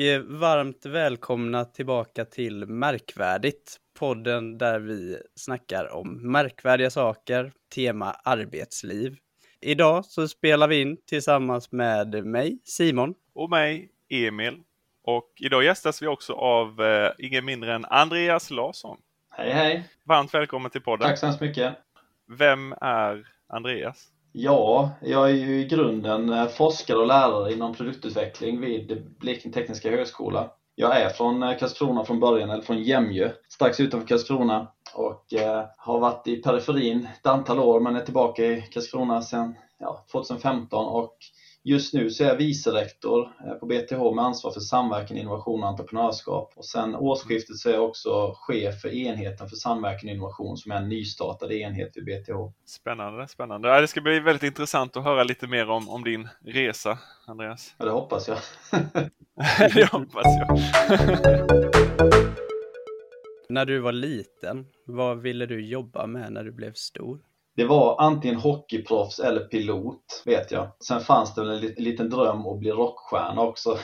Eh, varmt välkomna tillbaka till Märkvärdigt, podden där vi snackar om märkvärdiga saker, tema arbetsliv. Idag så spelar vi in tillsammans med mig, Simon. Och mig, Emil. Och idag gästas vi också av eh, ingen mindre än Andreas Larsson. Hej hej! Varmt välkommen till podden. Tack så hemskt mycket. Vem är Andreas? Ja, jag är ju i grunden eh, forskare och lärare inom produktutveckling vid Blekinge Tekniska Högskola. Jag är från eh, Karlskrona från början, eller från Jämjö, strax utanför Karlskrona och eh, har varit i periferin ett antal år men är tillbaka i Karlskrona sedan ja, 2015 och Just nu så är jag vice rektor eh, på BTH med ansvar för samverkan, innovation och entreprenörskap. Och sen årsskiftet så är jag också chef för enheten för samverkan och innovation som är en nystartad enhet vid BTH. Spännande, spännande. Det ska bli väldigt intressant att höra lite mer om, om din resa, Andreas. Ja, det hoppas jag. det hoppas jag. när du var liten, vad ville du jobba med när du blev stor? Det var antingen hockeyproffs eller pilot, vet jag. Sen fanns det en liten dröm att bli rockstjärna också.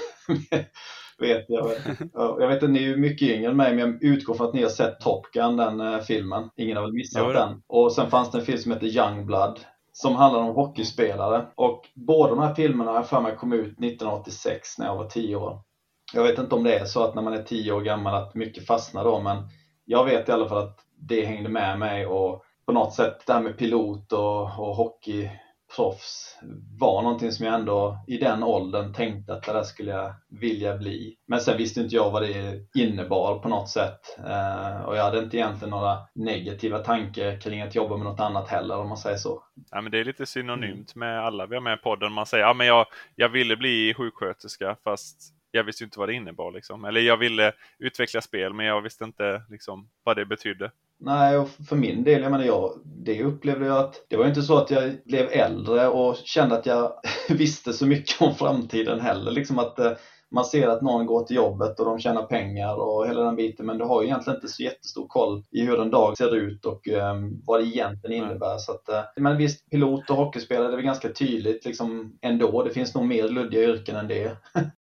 vet jag. jag vet att ni är mycket yngre än mig, men jag utgår från att ni har sett Top Gun, den eh, filmen. Ingen har väl missat den. Och sen fanns det en film som heter Youngblood som handlar om hockeyspelare. Och båda de här filmerna har jag för mig kom ut 1986 när jag var 10 år. Jag vet inte om det är så att när man är 10 år gammal att mycket fastnar då, men jag vet i alla fall att det hängde med mig och på något sätt det här med pilot och, och hockeyproffs var någonting som jag ändå i den åldern tänkte att det där skulle jag vilja bli. Men sen visste inte jag vad det innebar på något sätt eh, och jag hade inte egentligen några negativa tankar kring att jobba med något annat heller om man säger så. Ja, men det är lite synonymt med alla vi har med i podden. Man säger att ja, jag, jag ville bli sjuksköterska fast jag visste inte vad det innebar. Liksom. Eller jag ville utveckla spel men jag visste inte liksom, vad det betydde. Nej, och för min del, jag menar jag, det upplevde jag att det var inte så att jag blev äldre och kände att jag visste så mycket om framtiden heller. Liksom att eh, man ser att någon går till jobbet och de tjänar pengar och hela den biten men du har ju egentligen inte så jättestor koll i hur en dag ser ut och um, vad det egentligen innebär. Mm. Så att, uh, men visst, pilot och hockeyspelare, det är väl ganska tydligt liksom ändå. Det finns nog mer luddiga yrken än det.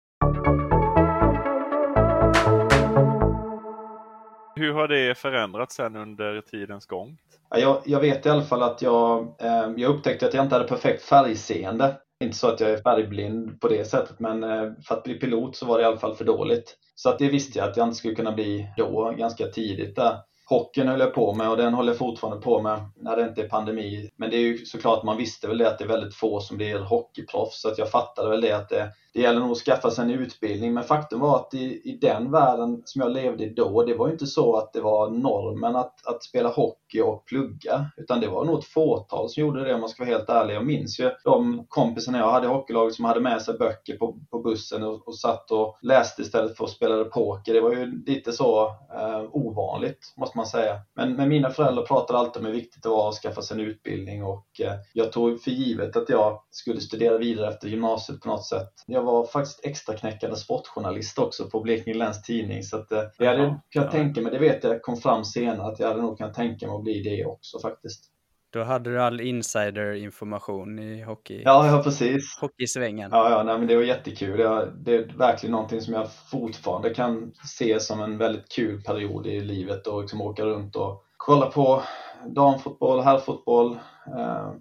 Hur har det förändrats sen under tidens gång? Jag, jag vet i alla fall att jag, eh, jag upptäckte att jag inte hade perfekt färgseende. Inte så att jag är färgblind på det sättet, men eh, för att bli pilot så var det i alla fall för dåligt. Så att det visste jag att jag inte skulle kunna bli då, ganska tidigt där. Hockeyn höll jag på med och den håller jag fortfarande på med när det inte är pandemi. Men det är ju såklart, man visste väl det att det är väldigt få som blir hockeyproffs. Så att jag fattade väl det att det, det gäller nog att skaffa sig en utbildning. Men faktum var att i, i den världen som jag levde i då, det var ju inte så att det var normen att, att spela hockey och plugga. Utan det var nog ett fåtal som gjorde det om man ska vara helt ärlig. Jag minns ju de kompisarna jag hade i hockeylaget som hade med sig böcker på, på bussen och, och satt och läste istället för att spela poker. Det var ju lite så eh, ovanligt, måste man säga. Men, men mina föräldrar pratade alltid om hur viktigt det var att skaffa sig en utbildning och eh, jag tog för givet att jag skulle studera vidare efter gymnasiet på något sätt. Jag jag var faktiskt extraknäckande sportjournalist också på Blekinge Läns Tidning. Så att, eh, jag hade kunnat ja. tänka mig, det vet jag kom fram senare, att jag hade nog kunnat tänka mig att bli det också faktiskt. Då hade du all insiderinformation i hockey. Ja, ja precis. Hockeysvängen. Ja, ja nej, men det var jättekul. det är verkligen någonting som jag fortfarande kan se som en väldigt kul period i livet och liksom åka runt och kolla på damfotboll, herrfotboll. Eh,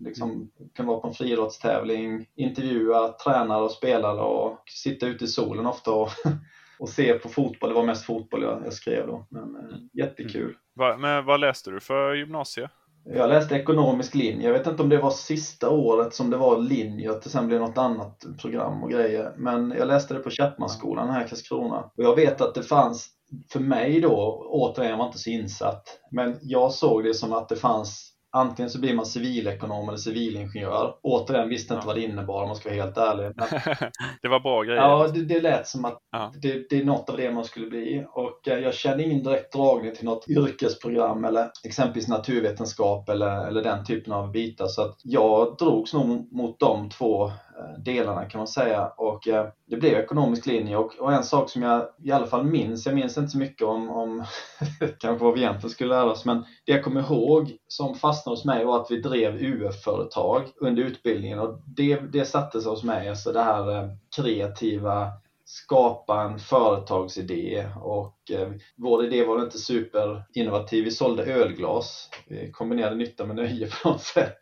liksom, kan vara på en friidrottstävling, intervjua tränare och spelare och sitta ute i solen ofta och, och se på fotboll. Det var mest fotboll jag, jag skrev då. Men eh, jättekul. Mm. Va, men vad läste du för gymnasie? Jag läste ekonomisk linje. Jag vet inte om det var sista året som det var linje, att det sen blev något annat program och grejer. Men jag läste det på Chapmanskolan här i Karlskrona. Och jag vet att det fanns, för mig då, återigen jag var inte så insatt, men jag såg det som att det fanns antingen så blir man civilekonom eller civilingenjör. Återigen visste inte ja. vad det innebar om man ska vara helt ärlig. Men... det var bra grejer. Ja, det, det lät som att ja. det, det, är något av det man skulle bli. Och eh, jag kände ingen direkt dragning till något yrkesprogram eller exempelvis naturvetenskap eller, eller den typen av bitar. Så att jag drogs nog mot de två Eh, delarna kan man säga. Och eh, det blev ekonomisk linje och, och, en sak som jag i alla fall minns, jag minns inte så mycket om, om kanske vad vi egentligen skulle lära oss, men det jag kommer ihåg som fastnade hos mig var att vi drev UF-företag under utbildningen och det, det satte sig hos mig, alltså det här eh, kreativa skapa en företagsidé och eh, vår idé var inte superinnovativ. Vi sålde ölglas. Vi kombinerade nytta med nöje på något sätt.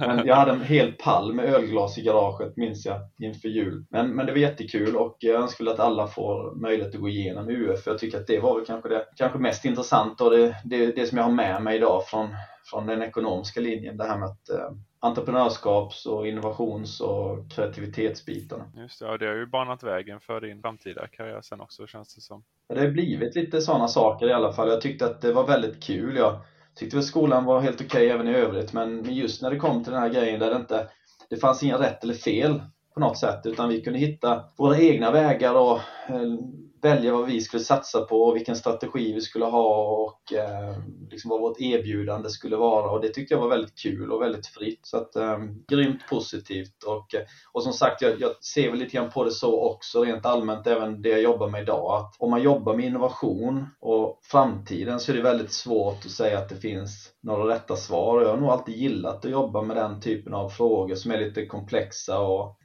Men jag hade en hel pall med ölglas i garaget minns jag inför jul. Men, men det var jättekul och jag önskar att alla får möjlighet att gå igenom UF. Jag tycker att det var väl kanske det kanske mest intressanta och det, det, det som jag har med mig idag från, från den ekonomiska linjen. Det här med att eh, entreprenörskaps och innovations och kreativitetsbitarna. Just det, ja, det har ju banat vägen för din framtida karriär sen också känns det som. Det har blivit lite sådana saker i alla fall. Jag tyckte att det var väldigt kul. Jag tyckte väl skolan var helt okej okay även i övrigt men just när det kom till den här grejen där det inte det fanns inga rätt eller fel på något sätt utan vi kunde hitta våra egna vägar och eh, välja vad vi skulle satsa på och vilken strategi vi skulle ha och eh, liksom vad vårt erbjudande skulle vara och det tyckte jag var väldigt kul och väldigt fritt. Så att eh, grymt positivt och, eh, och som sagt jag, jag ser väl lite grann på det så också rent allmänt även det jag jobbar med idag att om man jobbar med innovation och framtiden så är det väldigt svårt att säga att det finns några rätta svar. Jag har nog alltid gillat att jobba med den typen av frågor som är lite komplexa och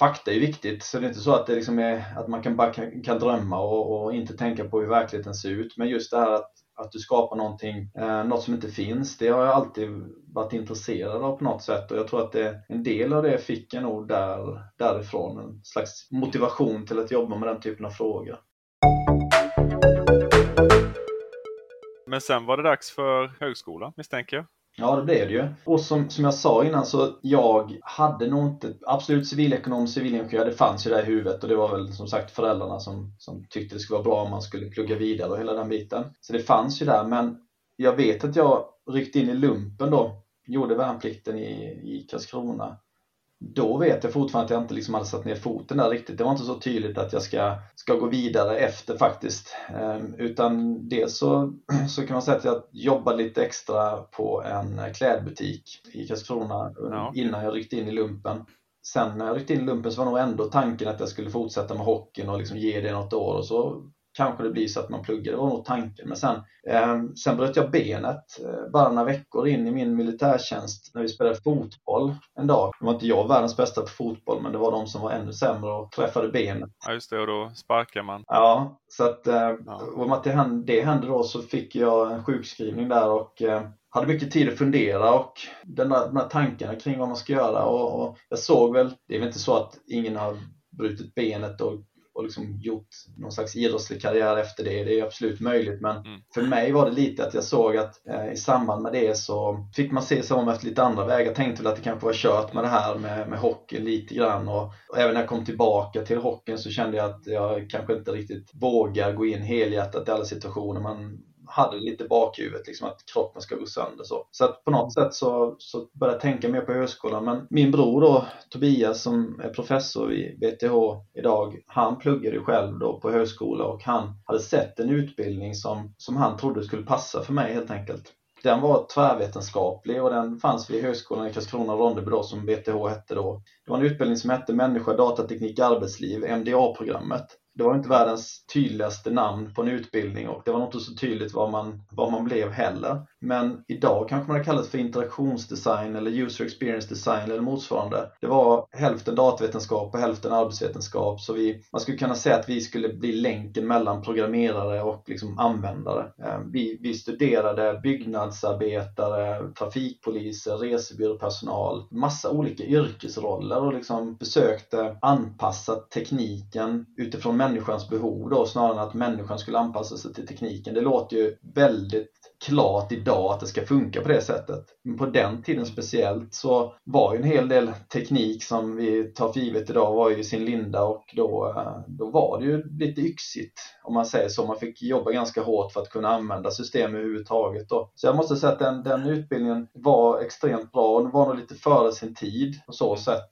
fakta är viktigt, så det är inte så att, det liksom är, att man kan bara kan, kan drömma och, och, inte tänka på hur verkligheten ser ut. Men just det här att, att du skapar någonting, eh, något som inte finns, det har jag alltid varit intresserad av på något sätt. Och jag tror att det, en del av det fick jag nog där, därifrån, en slags motivation till att jobba med den typen av frågor. Men sen var det dags för högskolan misstänker jag? Ja, det blev det ju. Och som, som jag sa innan så jag hade nog inte, absolut civilekonom, civilingenjör, det fanns ju där i huvudet och det var väl som sagt föräldrarna som, som tyckte det skulle vara bra om man skulle plugga vidare och hela den biten. Så det fanns ju där, men jag vet att jag ryckte in i lumpen då, gjorde värnplikten i, i Karlskrona då vet jag fortfarande att jag inte liksom hade satt ner foten där riktigt. Det var inte så tydligt att jag ska, ska gå vidare efter faktiskt. Ehm, utan dels så, så kan man säga att jag jobbade lite extra på en klädbutik i Karlskrona ja. innan jag ryckte in i lumpen. Sen när jag ryckte in i lumpen så var nog ändå tanken att jag skulle fortsätta med hockeyn och liksom ge det något år och så kanske det blir så att man pluggar. Det var nog tanken. Men sen, eh, sen bröt jag benet eh, bara några veckor in i min militärtjänst när vi spelade fotboll en dag. Det var inte jag världens bästa på fotboll, men det var de som var ännu sämre och träffade benet. Ja, just det. Och då sparkar man. Ja, så att eh, ja. om att det hände, det hände då så fick jag en sjukskrivning där och eh, hade mycket tid att fundera och den här, de här tankarna kring vad man ska göra och, och jag såg väl, det är väl inte så att ingen har brutit benet och och liksom gjort någon slags idrottslig karriär efter det. Det är absolut möjligt men mm. för mig var det lite att jag såg att eh, i samband med det så fick man se sig om efter lite andra vägar. Jag tänkte väl att det kanske var kört med det här med, med hockeyn lite grann och, och, även när jag kom tillbaka till hockeyn så kände jag att jag kanske inte riktigt vågar gå in helhjärtat i alla situationer. Man, hade lite bakhuvudet, liksom att kroppen ska gå sönder. Så, så att på något sätt så, så började jag tänka mer på högskolan. Men min bror då, Tobias, som är professor vid BTH idag, han pluggade ju själv då på högskola och han hade sett en utbildning som, som han trodde skulle passa för mig helt enkelt. Den var tvärvetenskaplig och den fanns vid Högskolan i Karlskrona-Ronneby då som BTH hette då. Det var en utbildning som hette Människa, datateknik, arbetsliv, MDA-programmet det var inte världens tydligaste namn på en utbildning och det var inte så tydligt vad man, vad man blev heller. Men idag kanske man har kallat för interaktionsdesign eller user experience design eller motsvarande. Det var hälften datavetenskap och hälften arbetsvetenskap så vi, man skulle kunna säga att vi skulle bli länken mellan programmerare och liksom användare. Ehm, vi, vi studerade byggnadsarbetare, trafikpoliser, resebyråpersonal, massa olika yrkesroller och liksom försökte anpassa tekniken utifrån människans behov då snarare än att människan skulle anpassa sig till tekniken. Det låter ju väldigt klart idag att det ska funka på det sättet. Men på den tiden speciellt så var ju en hel del teknik som vi tar för givet idag var ju i sin linda och då, eh, då var det ju lite yxigt om man säger så. Man fick jobba ganska hårt för att kunna använda system överhuvudtaget. Då. Så jag måste säga att den, den utbildningen var extremt bra och den var nog lite före sin tid på så sätt.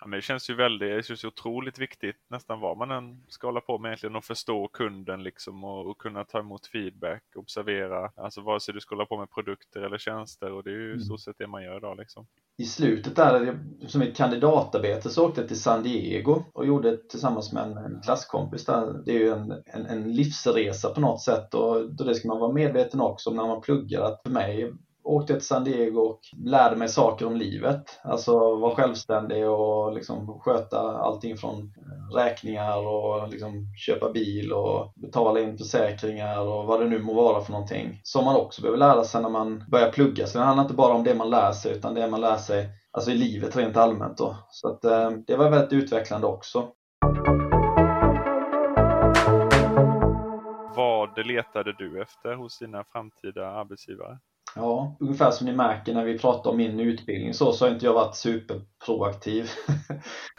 Ja, men det känns ju väldigt, det känns otroligt viktigt nästan vad man än ska hålla på med egentligen att förstå kunden liksom och, och, kunna ta emot feedback, observera, alltså vare sig du ska hålla på med produkter eller tjänster och det är ju mm. stort sett det man gör idag liksom. I slutet där, som ett kandidatarbete, så åkte jag till San Diego och gjorde tillsammans med en, en klasskompis där. Det är ju en, en, en livsresa på något sätt och då det ska man vara medveten också om när man pluggar att för mig åkte jag till San Diego och lärde mig saker om livet. Alltså vara självständig och liksom sköta allting från eh, räkningar och liksom köpa bil och betala in försäkringar och vad det nu må vara för någonting. Som man också behöver lära sig när man börjar plugga. Så det handlar inte bara om det man lär sig utan det man lär sig alltså i livet rent allmänt. Då. Så att, eh, det var väldigt utvecklande också. Vad letade du efter hos dina framtida arbetsgivare? Ja, ungefär som ni märker när vi pratar om min utbildning så, så har inte jag varit superproaktiv.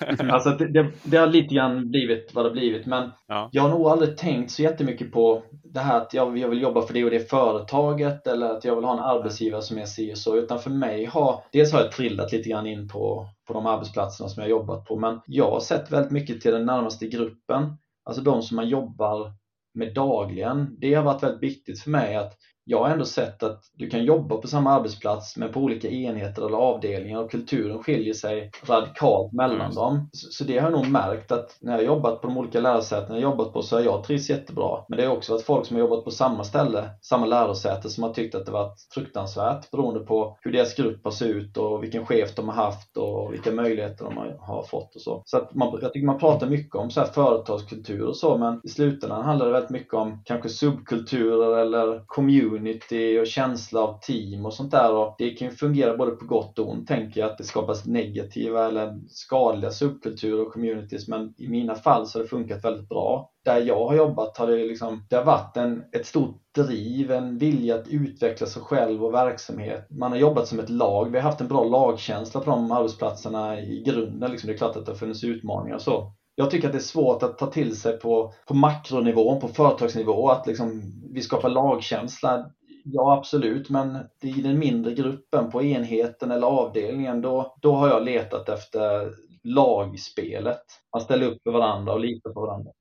alltså det, det, det, har lite grann blivit vad det har blivit men ja. jag har nog aldrig tänkt så jättemycket på det här att jag, jag vill jobba för det och det företaget eller att jag vill ha en arbetsgivare som är si och så utan för mig har, dels har jag trillat lite grann in på, på de arbetsplatserna som jag jobbat på men jag har sett väldigt mycket till den närmaste gruppen, alltså de som man jobbar med dagligen. Det har varit väldigt viktigt för mig att jag har ändå sett att du kan jobba på samma arbetsplats men på olika enheter eller avdelningar och kulturen skiljer sig radikalt mellan mm. dem. Så, det har jag nog märkt att när jag jobbat på de olika lärosätena jag jobbat på så har jag trivts jättebra. Men det har också varit folk som har jobbat på samma ställe, samma lärosäte som har tyckt att det varit fruktansvärt beroende på hur deras grupp har sett ut och vilken chef de har haft och vilka möjligheter de har, fått och så. Så att man, jag tycker man pratar mycket om så här företagskultur och så men i slutändan handlar det väldigt mycket om kanske subkulturer eller community community och känsla av team och sånt där. Och det kan ju fungera både på gott och ont, tänker jag, att det skapas negativa eller skadliga subkulturer och communities. Men i mina fall så har det funkat väldigt bra. Där jag har jobbat har det, liksom, det har varit en, ett stort driv, en vilja att utveckla sig själv och verksamhet. Man har jobbat som ett lag. Vi har haft en bra lagkänsla på de arbetsplatserna i grunden. Liksom. Det är klart att det har funnits utmaningar och så. Jag tycker att det är svårt att ta till sig på, på makronivå, på företagsnivå, att liksom vi skapar lagkänsla. Ja, absolut, men i den mindre gruppen, på enheten eller avdelningen, då, då har jag letat efter lagspelet. Man ställer upp för varandra och litar på varandra.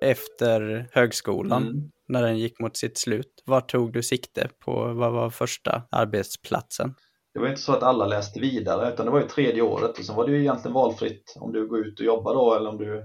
Efter högskolan, mm. när den gick mot sitt slut, var tog du sikte på? Vad var första arbetsplatsen? Det var inte så att alla läste vidare utan det var ju tredje året och sen var det ju egentligen valfritt om du går ut och jobbar då eller om du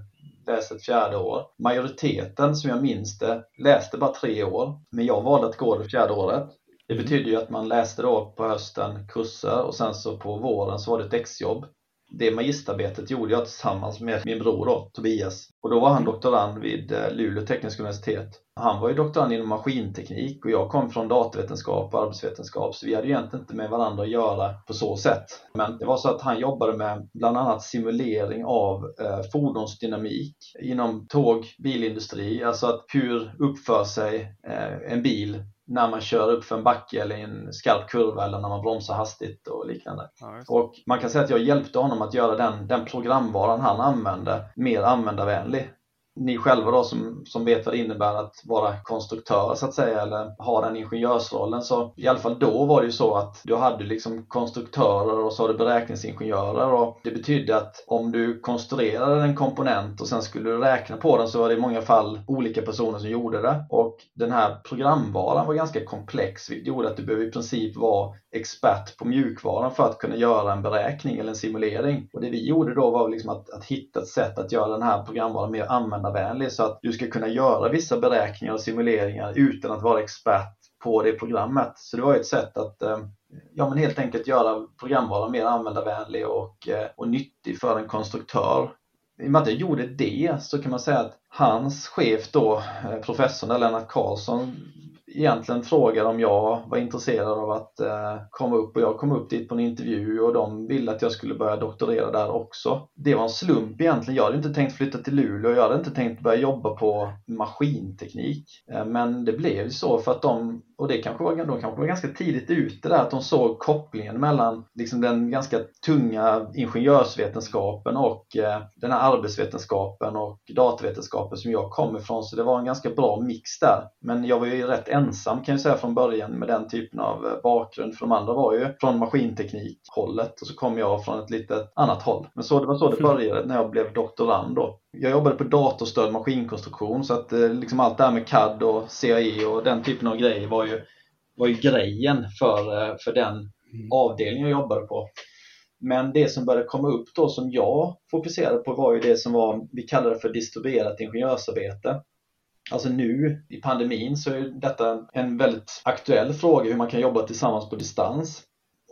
läser ett fjärde år. Majoriteten som jag minns det läste bara tre år men jag valde att gå det fjärde året. Det mm. betyder ju att man läste då på hösten kurser och sen så på våren så var det ett exjobb det magisterarbetet gjorde jag tillsammans med min bror då, Tobias. Och då var han doktorand vid eh, Luleå tekniska universitet. Han var ju doktorand inom maskinteknik och jag kom från datavetenskap och arbetsvetenskap så vi hade ju egentligen inte med varandra att göra på så sätt. Men det var så att han jobbade med bland annat simulering av eh, fordonsdynamik inom tåg, bilindustri, alltså att hur uppför sig eh, en bil när man kör upp för en backe eller i en skarp kurva eller när man bromsar hastigt och liknande. Ja, och man kan säga att jag hjälpte honom att göra den, den programvaran han använde mer användarvänlig ni själva då som, som vet vad det innebär att vara konstruktör så att säga eller ha den ingenjörsrollen så i alla fall då var det ju så att du hade liksom konstruktörer och så hade du beräkningsingenjörer och det betydde att om du konstruerade en komponent och sen skulle du räkna på den så var det i många fall olika personer som gjorde det. Och den här programvaran var ganska komplex vilket gjorde att du behövde i princip vara expert på mjukvaran för att kunna göra en beräkning eller en simulering. Och det vi gjorde då var liksom att, att hitta ett sätt att göra den här programvaran mer användbar användarvänlig så att du ska kunna göra vissa beräkningar och simuleringar utan att vara expert på det programmet. Så det var ett sätt att eh, ja, men helt enkelt göra programvaran mer användarvänlig och, eh, och nyttig för en konstruktör. I och med att jag gjorde det så kan man säga att hans chef då, eh, professorn Lennart Karlsson, egentligen frågade om jag var intresserad av att eh, komma upp och jag kom upp dit på en intervju och de ville att jag skulle börja doktorera där också. Det var en slump egentligen. Jag hade inte tänkt flytta till Luleå jag hade inte tänkt börja jobba på maskinteknik. Eh, men det blev så för att de och det kanske var, de kanske var ganska tidigt ute där, att de såg kopplingen mellan liksom den ganska tunga ingenjörsvetenskapen och eh, den här arbetsvetenskapen och datavetenskapen som jag kom ifrån. Så det var en ganska bra mix där. Men jag var ju rätt ensam kan jag säga från början med den typen av eh, bakgrund. För de andra var ju från maskinteknikhållet och så kom jag från ett lite annat håll. Men så, det var så det började när jag blev doktorand då. Jag jobbade på datorstödd maskinkonstruktion så att eh, liksom allt det här med CAD och CAE och den typen av grejer var ju, var ju grejen för, eh, för den mm. avdelning jag jobbade på. Men det som började komma upp då som jag fokuserade på var ju det som var, vi kallade för distribuerat ingenjörsarbete. Alltså nu i pandemin så är detta en väldigt aktuell fråga hur man kan jobba tillsammans på distans.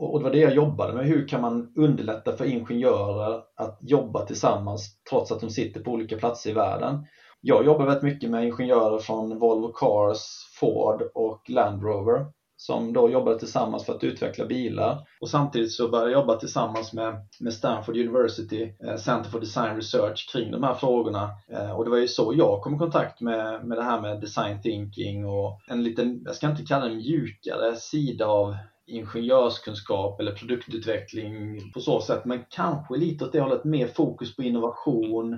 Och det var det jag jobbade med. Hur kan man underlätta för ingenjörer att jobba tillsammans trots att de sitter på olika platser i världen? Jag jobbar väldigt mycket med ingenjörer från Volvo Cars, Ford och Land Rover som då jobbade tillsammans för att utveckla bilar. Och samtidigt så började jag jobba tillsammans med, med Stanford University eh, Center for Design Research kring de här frågorna. Eh, och det var ju så jag kom i kontakt med, med det här med design thinking och en liten, jag ska inte kalla det mjukare sida av ingenjörskunskap eller produktutveckling på så sätt, men kanske lite åt det hållet, mer fokus på innovation,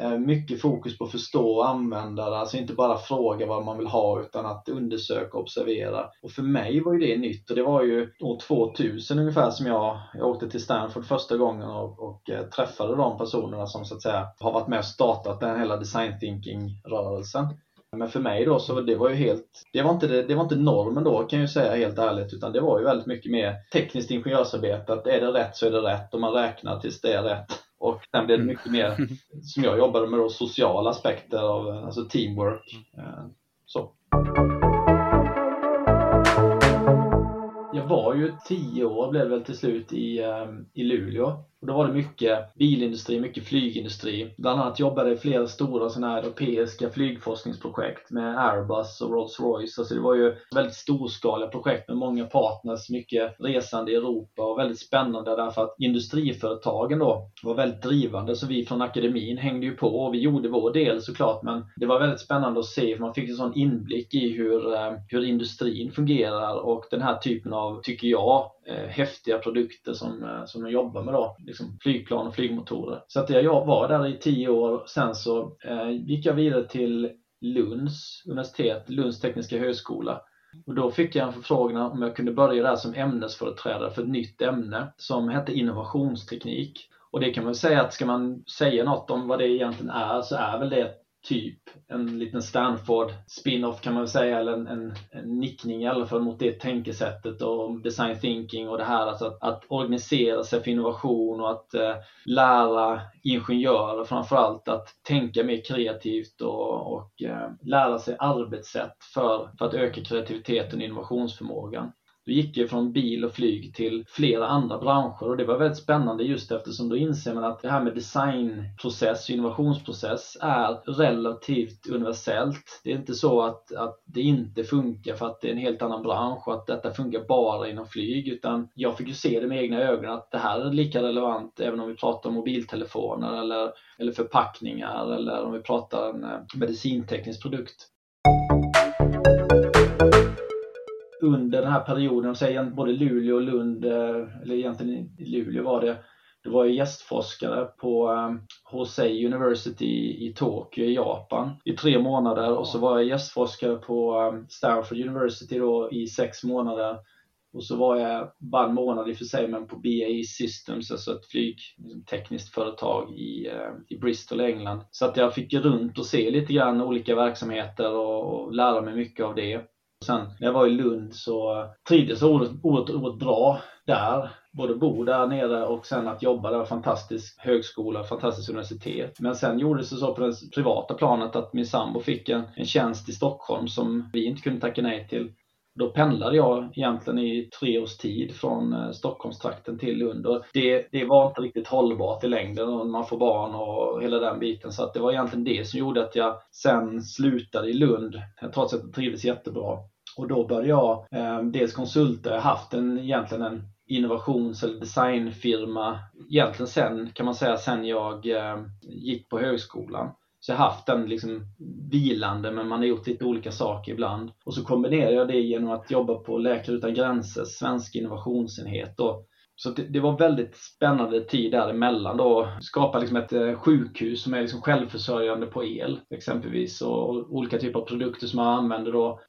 eh, mycket fokus på att förstå och använda det, alltså inte bara fråga vad man vill ha utan att undersöka och observera. Och för mig var ju det nytt och det var ju år 2000 ungefär som jag, jag åkte till Stanford första gången och, och eh, träffade de personerna som så att säga har varit med och startat den hela design thinking-rörelsen. Men för mig då så det var ju helt, det var, inte det, det var inte normen då kan jag ju säga helt ärligt utan det var ju väldigt mycket mer tekniskt ingenjörsarbete att är det rätt så är det rätt och man räknar tills det är rätt. Och sen blev det mm. mycket mer, som jag jobbade med, då, sociala aspekter av alltså teamwork. Eh, så. Jag var ju tio år blev det väl till slut i, ehm, i Luleå och då var det mycket bilindustri, mycket flygindustri. Bland annat jobbade jag i flera stora sådana här europeiska flygforskningsprojekt med Airbus och Rolls-Royce. Alltså det var ju väldigt storskaliga projekt med många partners, mycket resande i Europa och väldigt spännande därför att industriföretagen då var väldigt drivande. Så vi från akademin hängde ju på och vi gjorde vår del såklart men det var väldigt spännande att se för man fick en sån inblick i hur, ehm, hur industrin fungerar och den här typen av, tycker jag, eh, häftiga produkter som, eh, som de jobbar med då liksom flygplan och flygmotorer. Så att jag var där i tio år. Sen så eh, gick jag vidare till Lunds universitet, Lunds tekniska högskola. Och då fick jag en förfrågan om jag kunde börja där som ämnesföreträdare för ett nytt ämne som hette innovationsteknik. Och det kan man säga att ska man säga något om vad det egentligen är så är väl det typ en liten Stanford spin-off kan man väl säga, eller en, en, en, nickning i alla fall mot det tänkesättet och design thinking och det här alltså att, att organisera sig för innovation och att eh, lära ingenjörer framförallt att tänka mer kreativt och, och eh, lära sig arbetssätt för, för att öka kreativiteten och innovationsförmågan. Du gick ju från bil och flyg till flera andra branscher och det var väldigt spännande just eftersom då inser man att det här med designprocess och innovationsprocess är relativt universellt. Det är inte så att, att det inte funkar för att det är en helt annan bransch och att detta funkar bara inom flyg utan jag fick ju se det med egna ögon att det här är lika relevant även om vi pratar om mobiltelefoner eller, eller förpackningar eller om vi pratar en eh, medicinteknisk produkt under den här perioden, säg både Luleå och Lund, eh, eller egentligen i Luleå var det, då var jag gästforskare på Hosei eh, University i Tokyo i Japan i tre månader och så var jag gästforskare på eh, Stanford University då i sex månader. Och så var jag bara en månad i och för sig, men på BAE Systems, alltså ett flygtekniskt företag i, i Bristol, England. Så att jag fick runt och se lite grann olika verksamheter och, och lära mig mycket av det. Sen när jag var i Lund så trivdes jag oerhört, oerhört, bra där. Både bo där nere och sen att jobba där. Fantastisk högskola, fantastiskt universitet. Men sen gjordes det så på det privata planet att min sambo fick en, en tjänst i Stockholm som vi inte kunde tacka nej till. Då pendlade jag egentligen i tre års tid från eh, Stockholmstrakten till Lund och det, det var inte riktigt hållbart i längden och man får barn och hela den biten. Så att det var egentligen det som gjorde att jag sen slutade i Lund eh, trots att jag trivdes jättebra. Och då började jag eh, dels konsulta, jag har haft en, egentligen en innovations eller designfirma egentligen sen kan man säga sen jag eh, gick på högskolan. Så jag har haft den liksom vilande men man har gjort lite olika saker ibland. Och så kombinerar jag det genom att jobba på Läkare Utan Gränser, svensk innovationsenhet. Och så det, det, var väldigt spännande tid däremellan då. Skapa liksom ett eh, sjukhus som är liksom självförsörjande på el exempelvis och olika typer av produkter som man använder då.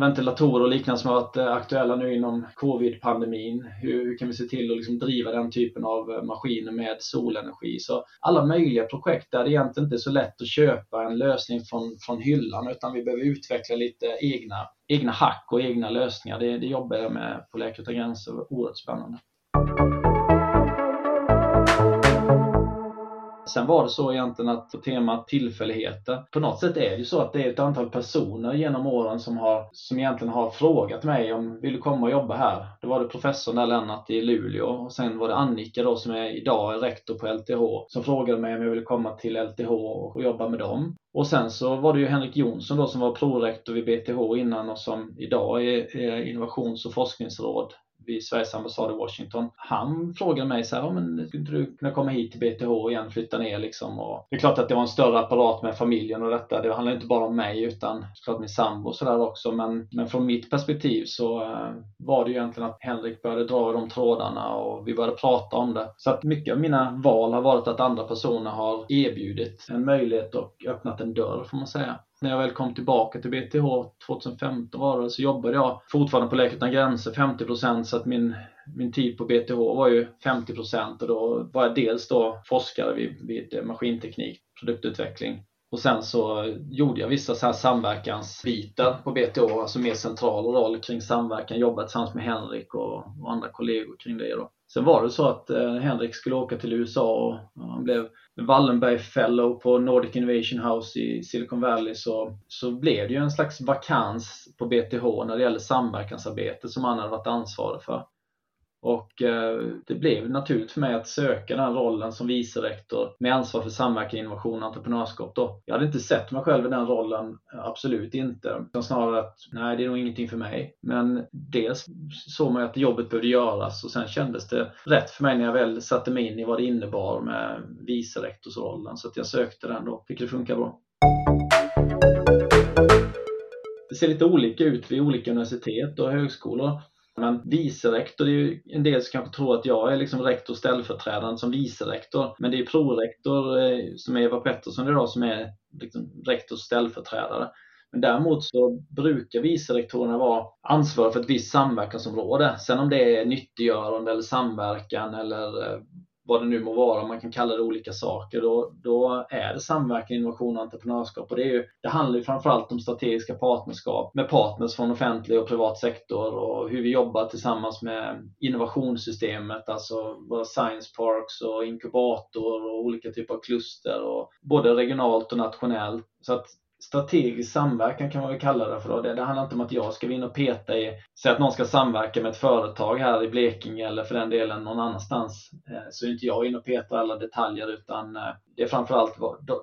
ventilatorer och liknande som har varit eh, aktuella nu inom covid-pandemin. Hur, hur, kan vi se till att liksom driva den typen av eh, maskiner med solenergi? Så alla möjliga projekt där det egentligen inte är så lätt att köpa en lösning från, från hyllan utan vi behöver utveckla lite egna, egna hack och egna lösningar. Det, det jobbar jag med på Läkare Utan Gränser. Oerhört spännande sen var det så egentligen att på temat tillfälligheter, på något sätt är det ju så att det är ett antal personer genom åren som, har, som egentligen har frågat mig om vill du komma och jobba här? Då var det professorn där Lennart i Luleå och sen var det Annika då som är idag är rektor på LTH som frågade mig om jag ville komma till LTH och jobba med dem. Och sen så var det ju Henrik Jonsson då som var prorektor vid BTH innan och som idag är innovations och forskningsråd vid Sveriges ambassad i Washington. Han frågade mig så här, oh, men skulle inte du kunna komma hit till BTH igen, flytta ner liksom? Och det är klart att det var en större apparat med familjen och detta. Det handlar inte bara om mig utan såklart min sambo och sådär också. Men, men från mitt perspektiv så uh, var det ju egentligen att Henrik började dra i de trådarna och vi började prata om det. Så att mycket av mina val har varit att andra personer har erbjudit en möjlighet och öppnat en dörr får man säga. När jag väl kom tillbaka till BTH 2015 var det, så jobbade jag fortfarande på Läkare Utan Gränser 50% så att min, min tid på BTH var ju 50 och då var jag dels då forskare vid, vid maskinteknik, produktutveckling och sen så gjorde jag vissa så här samverkansbitar på BTH, alltså mer central roll kring samverkan, jobbade tillsammans med Henrik och, och andra kollegor kring det. Då. Sen var det så att eh, Henrik skulle åka till USA och han blev Wallenberg Fellow på Nordic Innovation House i Silicon Valley så, så blev det ju en slags vakans på BTH när det gäller samverkansarbete som han hade varit ansvarig för. Och eh, det blev naturligt för mig att söka den rollen som vice rektor med ansvar för samverkan, innovation och entreprenörskap. Då. Jag hade inte sett mig själv i den rollen, eh, absolut inte. Utan snarare att nej, det är nog ingenting för mig. Men dels såg man att jobbet behövde göras och sen kändes det rätt för mig när jag väl satte mig in i vad det innebar med vice rektorsrollen. Så att jag sökte den då, fick det funka bra. Det ser lite olika ut vid olika universitet och högskolor. Men vicerektor, det är ju en del som kanske tror att jag är liksom rektor ställföreträdande som vicerektor. Men det är prorektor eh, som är Eva Pettersson idag som är liksom rektors ställföreträdare. Men däremot så brukar vicerektorerna vara ansvariga för ett visst samverkansområde. Sen om det är nyttiggörande eller samverkan eller eh, vad det nu må vara, man kan kalla det olika saker, då, då är det samverkan, innovation och entreprenörskap. Och det, är ju, det handlar ju framförallt om strategiska partnerskap med partners från offentlig och privat sektor och hur vi jobbar tillsammans med innovationssystemet, alltså våra science parks och inkubator och olika typer av kluster, och både regionalt och nationellt. Så att strategisk samverkan kan man väl kalla det för. Det, det handlar inte om att jag ska vinna och peta i, säg att någon ska samverka med ett företag här i Blekinge eller för den delen någon annanstans. Eh, så är inte jag inne och petar alla detaljer utan eh, det är framförallt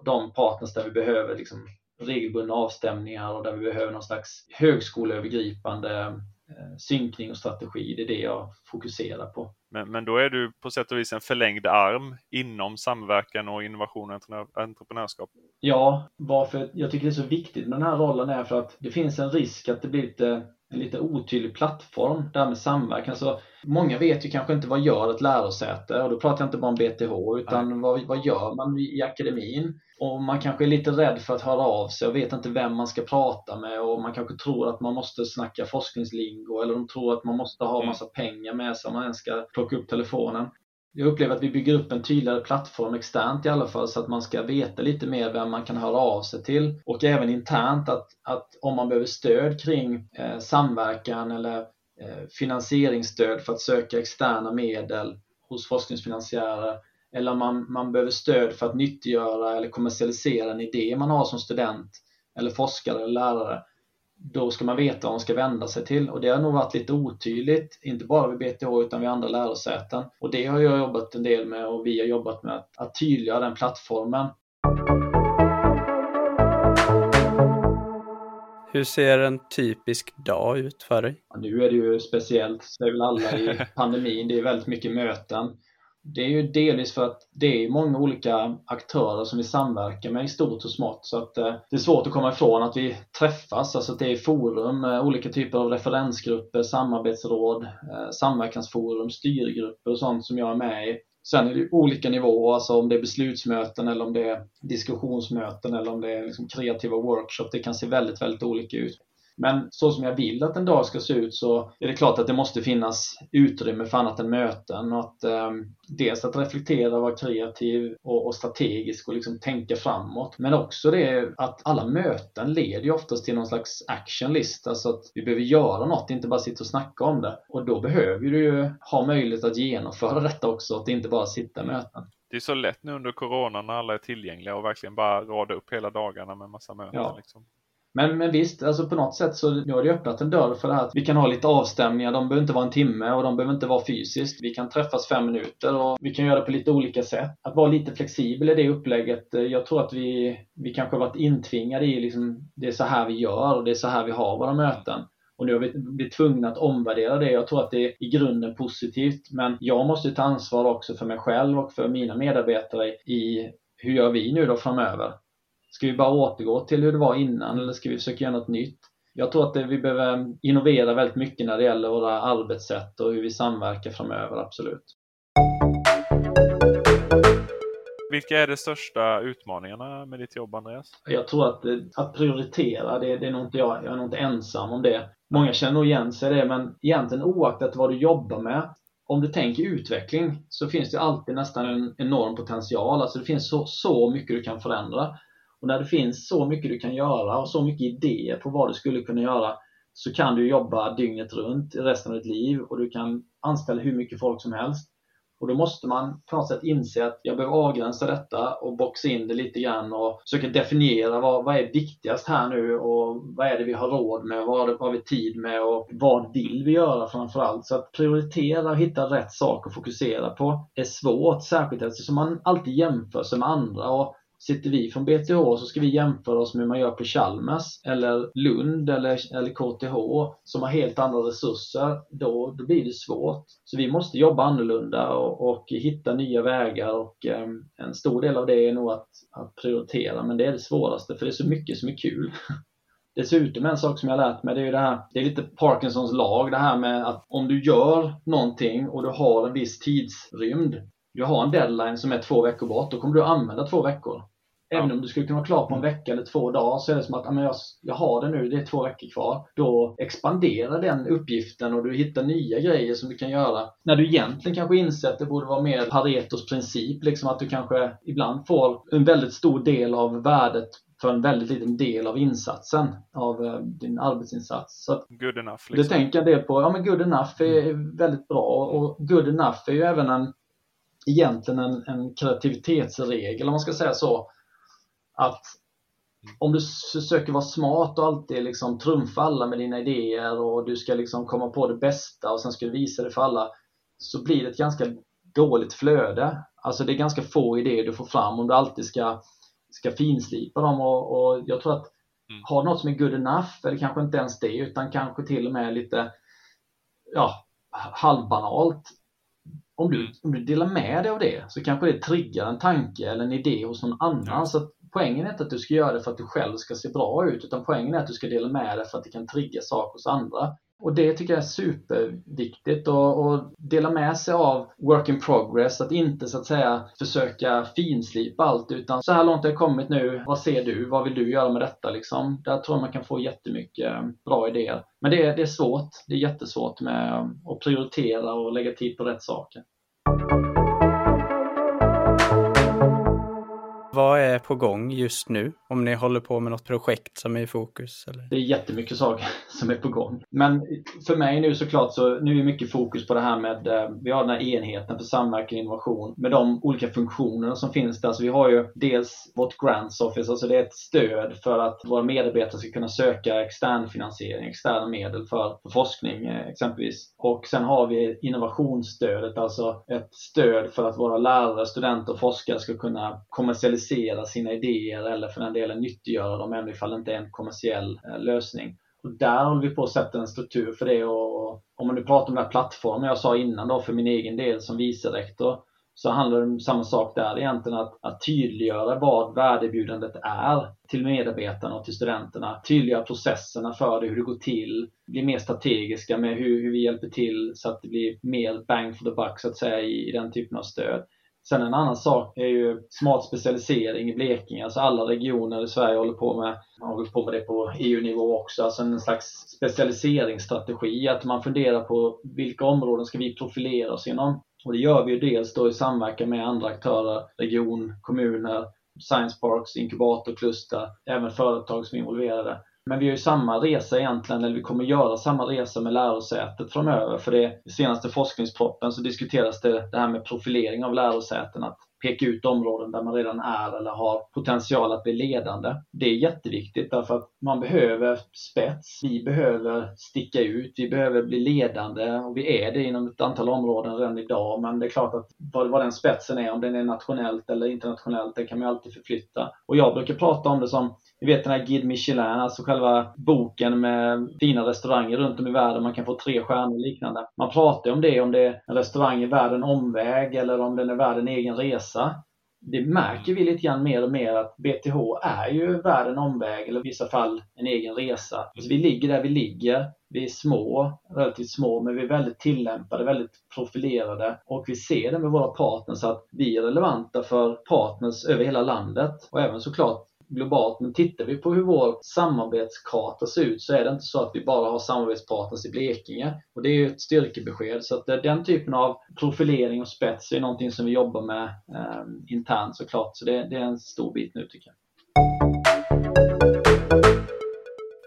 de partners där vi behöver liksom regelbundna avstämningar och där vi behöver någon slags högskoleövergripande eh, synkning och strategi. Det är det jag fokuserar på. Men, men då är du på sätt och vis en förlängd arm inom samverkan och innovation och entreprenörskap? Ja, varför jag tycker det är så viktigt med den här rollen är för att det finns en risk att det blir lite en lite otydlig plattform, det här med samverkan. Så många vet ju kanske inte vad gör ett lärosäte och då pratar jag inte bara om BTH utan vad, vad gör man i akademin? Och man kanske är lite rädd för att höra av sig och vet inte vem man ska prata med och man kanske tror att man måste snacka forskningslingo eller de tror att man måste ha mm. massa pengar med sig om man ens ska plocka upp telefonen. Jag upplever att vi bygger upp en tydligare plattform externt i alla fall så att man ska veta lite mer vem man kan höra av sig till. Och även internt att, att om man behöver stöd kring eh, samverkan eller eh, finansieringsstöd för att söka externa medel hos forskningsfinansiärer eller man, man behöver stöd för att nyttiggöra eller kommersialisera en idé man har som student eller forskare eller lärare då ska man veta vad man ska vända sig till och det har nog varit lite otydligt, inte bara vid BTH utan vid andra lärosäten. Och det har jag jobbat en del med och vi har jobbat med att, att tydliggöra den plattformen. Hur ser en typisk dag ut för dig? Ja, nu är det ju speciellt, det är väl alla i pandemin, det är väldigt mycket möten. Det är ju delvis för att det är många olika aktörer som vi samverkar med i stort och smått. Så att eh, det är svårt att komma ifrån att vi träffas, alltså att det är forum, olika typer av referensgrupper, samarbetsråd, eh, samverkansforum, styrgrupper och sånt som jag är med i. Sen är det olika nivåer, alltså om det är beslutsmöten eller om det är diskussionsmöten eller om det är liksom kreativa workshops. Det kan se väldigt, väldigt olika ut. Men så som jag vill att en dag ska se ut så är det klart att det måste finnas utrymme för annat än möten. Och att, eh, dels att reflektera, vara kreativ och, och strategisk och liksom tänka framåt. Men också det att alla möten leder ju oftast till någon slags action list. Alltså att vi behöver göra något, inte bara sitta och snacka om det. Och då behöver du ju ha möjlighet att genomföra detta också, att inte bara sitta i möten. Det är så lätt nu under corona när alla är tillgängliga och verkligen bara rada upp hela dagarna med massa möten. Ja. Liksom. Men, men visst, alltså på något sätt så nu har det öppnat en dörr för det här att vi kan ha lite avstämningar. De behöver inte vara en timme och de behöver inte vara fysiskt. Vi kan träffas fem minuter och vi kan göra det på lite olika sätt. Att vara lite flexibel i det upplägget. Eh, jag tror att vi, vi kanske har varit intvingade i liksom, det är så här vi gör och det är så här vi har våra möten. Och nu har vi blivit tvungna att omvärdera det. Jag tror att det är i grunden positivt. Men jag måste ta ansvar också för mig själv och för mina medarbetare i hur gör vi nu då framöver? Ska vi bara återgå till hur det var innan eller ska vi försöka göra något nytt? Jag tror att det, vi behöver innovera väldigt mycket när det gäller våra arbetssätt och hur vi samverkar framöver, absolut. Vilka är de största utmaningarna med ditt jobb, Andreas? Jag tror att, att prioritera, det, det är nog inte jag, jag är nog inte ensam om det. Många känner nog igen sig i det, men egentligen oaktat vad du jobbar med, om du tänker utveckling så finns det alltid nästan en enorm potential. Alltså det finns så, så mycket du kan förändra. Och när det finns så mycket du kan göra och så mycket idéer på vad du skulle kunna göra så kan du jobba dygnet runt resten av ditt liv och du kan anställa hur mycket folk som helst. Och då måste man på något sätt inse att jag behöver avgränsa detta och boxa in det lite grann och försöka definiera vad, vad är viktigast här nu och vad är det vi har råd med, vad har vi tid med och vad vill vi göra framförallt. Så att prioritera och hitta rätt sak att fokusera på är svårt, särskilt eftersom man alltid jämför sig med andra. Och Sitter vi från BTH så ska vi jämföra oss med hur man gör på Chalmers eller Lund eller, eller KTH som har helt andra resurser. Då, då blir det svårt. Så vi måste jobba annorlunda och, och hitta nya vägar och eh, en stor del av det är nog att, att prioritera men det är det svåraste för det är så mycket som är kul. Dessutom en sak som jag lärt mig det är ju det här, det är lite Parkinsons lag det här med att om du gör någonting och du har en viss tidsrymd du har en deadline som är två veckor bort, då kommer du använda två veckor. Även ja. om du skulle kunna vara klar på en vecka eller två dagar så är det som att jag, jag har det nu, det är två veckor kvar. Då expanderar den uppgiften och du hittar nya grejer som du kan göra. När du egentligen kanske inser att det borde vara mer Paretos princip, liksom att du kanske ibland får en väldigt stor del av värdet för en väldigt liten del av insatsen, av uh, din arbetsinsats. Så good enough. Liksom. Det tänker en del på. Ja, men good enough är mm. väldigt bra och good enough är ju även en egentligen en, en kreativitetsregel om man ska säga så. Att om du försöker vara smart och alltid liksom trumfa alla med dina idéer och du ska liksom komma på det bästa och sen ska du visa det för alla så blir det ett ganska dåligt flöde. Alltså det är ganska få idéer du får fram om du alltid ska, ska finslipa dem och, och jag tror att mm. du något som är good enough eller kanske inte ens det utan kanske till och med lite ja, halvbanalt om du, om du delar med dig av det så kanske det triggar en tanke eller en idé hos någon annan. Så poängen är inte att du ska göra det för att du själv ska se bra ut utan poängen är att du ska dela med dig för att det kan trigga saker hos andra. Och det tycker jag är superviktigt att dela med sig av work in progress, att inte så att säga försöka finslipa allt utan så här långt har jag kommit nu, vad ser du, vad vill du göra med detta liksom? Där tror jag man kan få jättemycket bra idéer. Men det är, det är svårt, det är jättesvårt med att prioritera och lägga tid på rätt saker. Vad är på gång just nu? Om ni håller på med något projekt som är i fokus? Eller? Det är jättemycket saker som är på gång. Men för mig nu såklart så nu är mycket fokus på det här med, eh, vi har den här enheten för samverkan och innovation med de olika funktionerna som finns där. Så vi har ju dels vårt Grants Office, alltså det är ett stöd för att våra medarbetare ska kunna söka extern finansiering, externa medel för, för forskning eh, exempelvis. Och sen har vi innovationsstödet, alltså ett stöd för att våra lärare, studenter och forskare ska kunna kommersialisera realisera sina idéer eller för den delen nyttiggöra dem även ifall det inte är en kommersiell eh, lösning. Och där håller vi på att sätta en struktur för det och om man nu pratar om den här plattformen jag sa innan då för min egen del som vicerektor så handlar det om samma sak där egentligen att, att tydliggöra vad värdebjudandet är till medarbetarna och till studenterna. Tydliggöra processerna för det, hur det går till, bli mer strategiska med hur, hur vi hjälper till så att det blir mer bang for the buck så att säga i, i den typen av stöd. Sen en annan sak är ju smart specialisering i Blekinge. Alltså alla regioner i Sverige håller på med, man håller på med det på EU-nivå också. Alltså en slags specialiseringsstrategi. Att man funderar på vilka områden ska vi profilera oss inom? Och det gör vi ju dels då i samverkan med andra aktörer, region, kommuner, science parks, inkubatorkluster, även företag som är involverade. Men vi har ju samma resa egentligen, eller vi kommer göra samma resa med lärosätet framöver. För det, i senaste forskningsproppen så diskuteras det, det här med profilering av lärosäten. Att peka ut områden där man redan är eller har potential att bli ledande. Det är jätteviktigt därför att man behöver spets. Vi behöver sticka ut. Vi behöver bli ledande och vi är det inom ett antal områden redan idag. Men det är klart att vad, vad den spetsen är, om den är nationellt eller internationellt, den kan man alltid förflytta. Och jag brukar prata om det som ni vet den här Guide Michelin, alltså själva boken med fina restauranger runt om i världen. Man kan få tre stjärnor och liknande. Man pratar om det, om det är en restaurang är värd en omväg eller om den är värd en egen resa. Det märker vi lite grann mer och mer att BTH är ju värd en omväg eller i vissa fall en egen resa. Så vi ligger där vi ligger. Vi är små, relativt små, men vi är väldigt tillämpade, väldigt profilerade och vi ser det med våra partners att vi är relevanta för partners över hela landet och även såklart globalt. Men tittar vi på hur vår samarbetskarta ser ut så är det inte så att vi bara har samarbetspartners i Blekinge. Och det är ju ett styrkebesked. Så att den typen av profilering och spets är någonting som vi jobbar med eh, internt såklart. Så det, det är en stor bit nu tycker jag.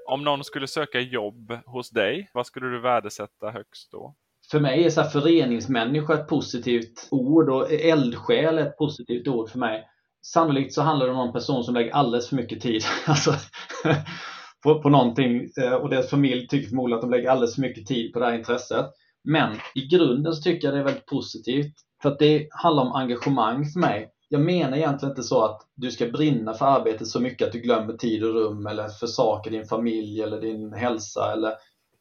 Om någon skulle söka jobb hos dig, vad skulle du värdesätta högst då? för mig är så här föreningsmänniska ett positivt ord och eldsjäl ett positivt ord för mig. Sannolikt så handlar det om en person som lägger alldeles för mycket tid alltså, på, på någonting eh, och deras familj tycker förmodligen att de lägger alldeles för mycket tid på det här intresset. Men i grunden så tycker jag det är väldigt positivt för att det handlar om engagemang för mig. Jag menar egentligen inte så att du ska brinna för arbetet så mycket att du glömmer tid och rum eller för saker, din familj eller din hälsa. Eller,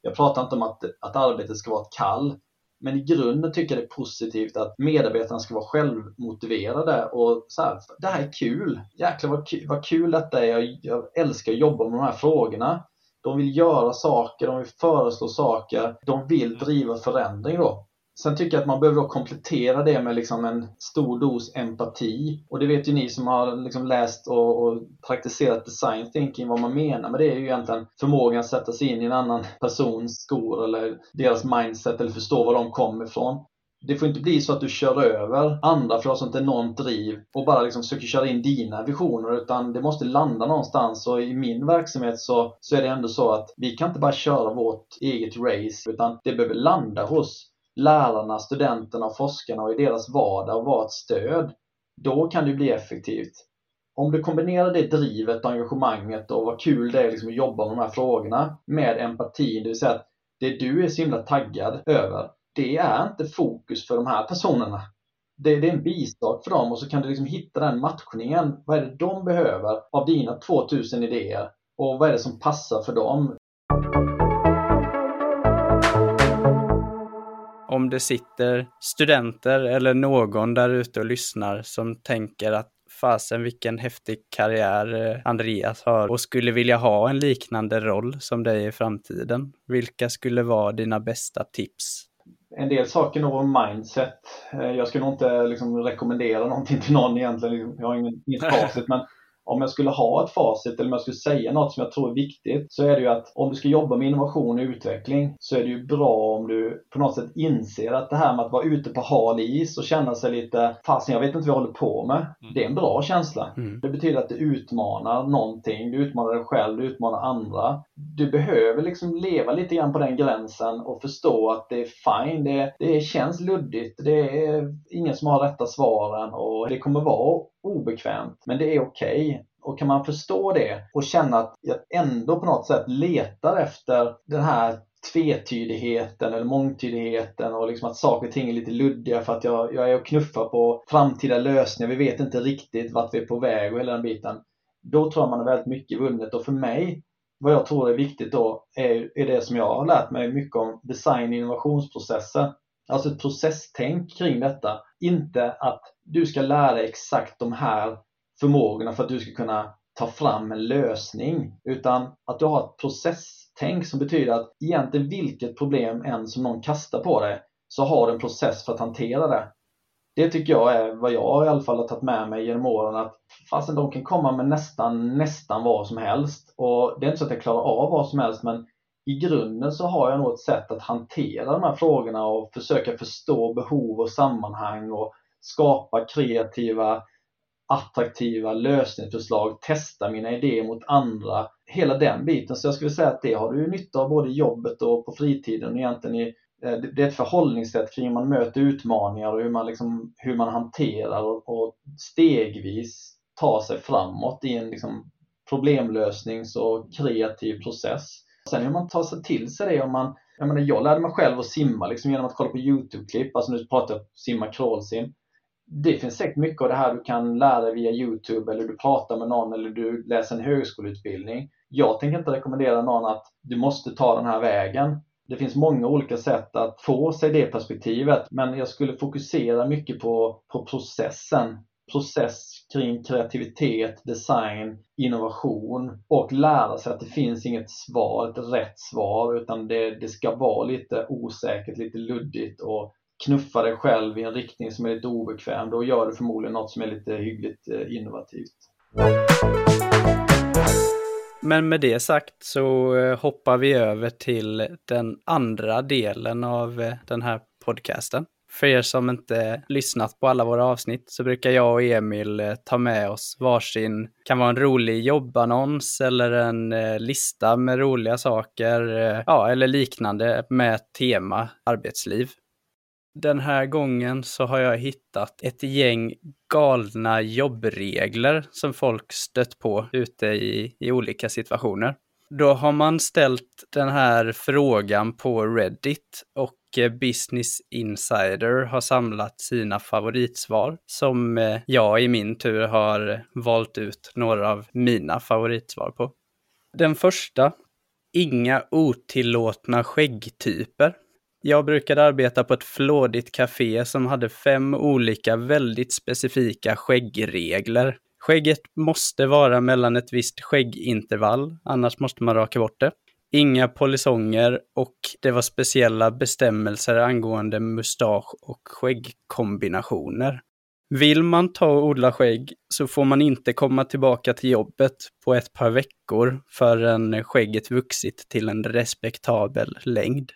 jag pratar inte om att, att arbetet ska vara ett kall. Men i grunden tycker jag det är positivt att medarbetarna ska vara självmotiverade och så här, det här är kul. Jäklar vad, kul, vad kul detta är. Jag, jag älskar att jobba med de här frågorna. De vill göra saker, de vill föreslå saker, de vill driva förändring då. Sen tycker jag att man behöver komplettera det med liksom en stor dos empati. Och det vet ju ni som har liksom läst och, och, praktiserat design thinking vad man menar med det är ju egentligen förmågan att sätta sig in i en annan persons skor eller deras mindset eller förstå var de kommer ifrån. Det får inte bli så att du kör över andra för att ha sånt enormt driv och bara liksom försöker köra in dina visioner utan det måste landa någonstans och i min verksamhet så, så är det ändå så att vi kan inte bara köra vårt eget race utan det behöver landa hos lärarna, studenterna och forskarna och i deras vardag och vara ett stöd, då kan det bli effektivt. Om du kombinerar det drivet och engagemanget och vad kul det är liksom att jobba med de här frågorna med empatin, det vill säga att det du är så himla taggad över, det är inte fokus för de här personerna. Det, det är en bisak för dem och så kan du liksom hitta den matchningen. Vad är det de behöver av dina 2000 idéer? Och vad är det som passar för dem? Om det sitter studenter eller någon där ute och lyssnar som tänker att fasen vilken häftig karriär eh, Andreas har och skulle vilja ha en liknande roll som dig i framtiden. Vilka skulle vara dina bästa tips? En del saker nog om mindset. Eh, jag skulle nog inte liksom rekommendera någonting till någon egentligen. Jag har inget facit men om jag skulle ha ett facit eller om jag skulle säga något som jag tror är viktigt så är det ju att om du ska jobba med innovation och utveckling så är det ju bra om du på något sätt inser att det här med att vara ute på hal is och känna sig lite fasen jag vet inte vad jag håller på med. Mm. Det är en bra känsla. Mm. Det betyder att du utmanar någonting. Du utmanar dig själv, du utmanar andra. Du behöver liksom leva lite grann på den gränsen och förstå att det är fine. Det, det känns luddigt. Det är ingen som har rätta svaren och det kommer vara obekvämt, men det är okej. Okay. Och kan man förstå det och känna att jag ändå på något sätt letar efter den här tvetydigheten eller mångtydigheten och liksom att saker och ting är lite luddiga för att jag, jag är och knuffar på framtida lösningar. Vi vet inte riktigt vart vi är på väg och hela den biten. Då tror jag man har väldigt mycket vunnet och för mig, vad jag tror är viktigt då, är, är det som jag har lärt mig mycket om design och innovationsprocesser. Alltså ett processtänk kring detta. Inte att du ska lära dig exakt de här förmågorna för att du ska kunna ta fram en lösning. Utan att du har ett processtänk som betyder att egentligen vilket problem än som någon kastar på dig så har du en process för att hantera det. Det tycker jag är vad jag i alla fall har tagit med mig genom åren att fastän de kan komma med nästan, nästan vad som helst. Och det är inte så att jag klarar av vad som helst men i grunden så har jag nog ett sätt att hantera de här frågorna och försöka förstå behov och sammanhang och skapa kreativa, attraktiva lösningsförslag, testa mina idéer mot andra. Hela den biten. Så jag skulle säga att det har du nytta av både i jobbet och på fritiden. Egentligen i, eh, det är ett förhållningssätt kring hur man möter utmaningar och hur man, liksom, hur man hanterar och, och stegvis tar sig framåt i en liksom problemlösnings och kreativ process. Sen hur man tar sig till sig det om man jag, menar, jag lärde mig själv att simma liksom, genom att kolla på YouTube-klipp, alltså nu pratar jag simma crawlsim. Det finns säkert mycket av det här du kan lära dig via YouTube eller du pratar med någon eller du läser en högskoleutbildning. Jag tänker inte rekommendera någon att du måste ta den här vägen. Det finns många olika sätt att få sig det perspektivet, men jag skulle fokusera mycket på, på processen. Process kring kreativitet, design, innovation och lära sig att det finns inget svar, ett rätt svar, utan det, det ska vara lite osäkert, lite luddigt och knuffa dig själv i en riktning som är lite obekväm. Då gör du förmodligen något som är lite hyggligt eh, innovativt. Men med det sagt så eh, hoppar vi över till den andra delen av eh, den här podcasten. För er som inte lyssnat på alla våra avsnitt så brukar jag och Emil eh, ta med oss varsin, kan vara en rolig jobbannons eller en eh, lista med roliga saker, eh, ja, eller liknande med tema arbetsliv. Den här gången så har jag hittat ett gäng galna jobbregler som folk stött på ute i, i olika situationer. Då har man ställt den här frågan på Reddit och Eh, Business Insider har samlat sina favoritsvar som eh, jag i min tur har valt ut några av mina favoritsvar på. Den första, inga otillåtna skäggtyper. Jag brukade arbeta på ett flådigt café som hade fem olika väldigt specifika skäggregler. Skägget måste vara mellan ett visst skäggintervall, annars måste man raka bort det. Inga polisonger och det var speciella bestämmelser angående mustasch och skäggkombinationer. Vill man ta och odla skägg så får man inte komma tillbaka till jobbet på ett par veckor förrän skägget vuxit till en respektabel längd.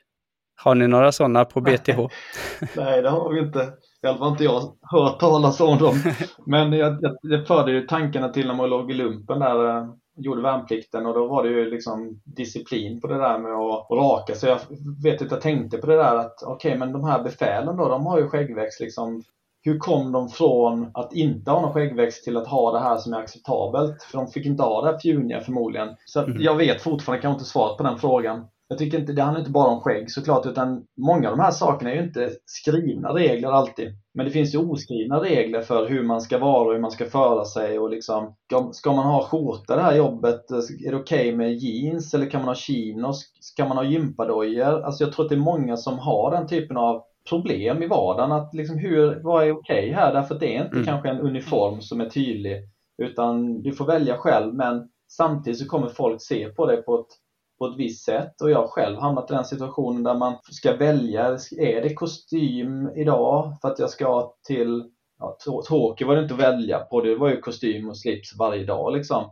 Har ni några sådana på BTH? Nej, det har vi inte. I alla fall inte jag hört talas om dem. Men jag, jag, det förde ju tankarna till när man låg i lumpen där eh, gjorde värnplikten och då var det ju liksom disciplin på det där med att raka sig. Jag vet att jag tänkte på det där att okej, okay, men de här befälen då, de har ju skäggväxt liksom. Hur kom de från att inte ha någon skäggväxt till att ha det här som är acceptabelt? För de fick inte ha det här fjuniga förmodligen. Så mm. jag vet fortfarande kanske inte svaret på den frågan. Jag tycker inte, det handlar inte bara om skägg såklart, utan många av de här sakerna är ju inte skrivna regler alltid. Men det finns ju oskrivna regler för hur man ska vara och hur man ska föra sig och liksom, ska man ha skjorta det här jobbet? Är det okej okay med jeans eller kan man ha chinos? Ska man ha gympadojor? Alltså jag tror att det är många som har den typen av problem i vardagen. Att liksom hur, vad är okej okay här? Därför att det är inte mm. kanske en uniform som är tydlig. Utan du får välja själv men samtidigt så kommer folk se på det på ett på ett visst sätt och jag har själv hamnat i den situationen där man ska välja, är det kostym idag för att jag ska till ja, Tokyo var det inte att välja på, det var ju kostym och slips varje dag liksom.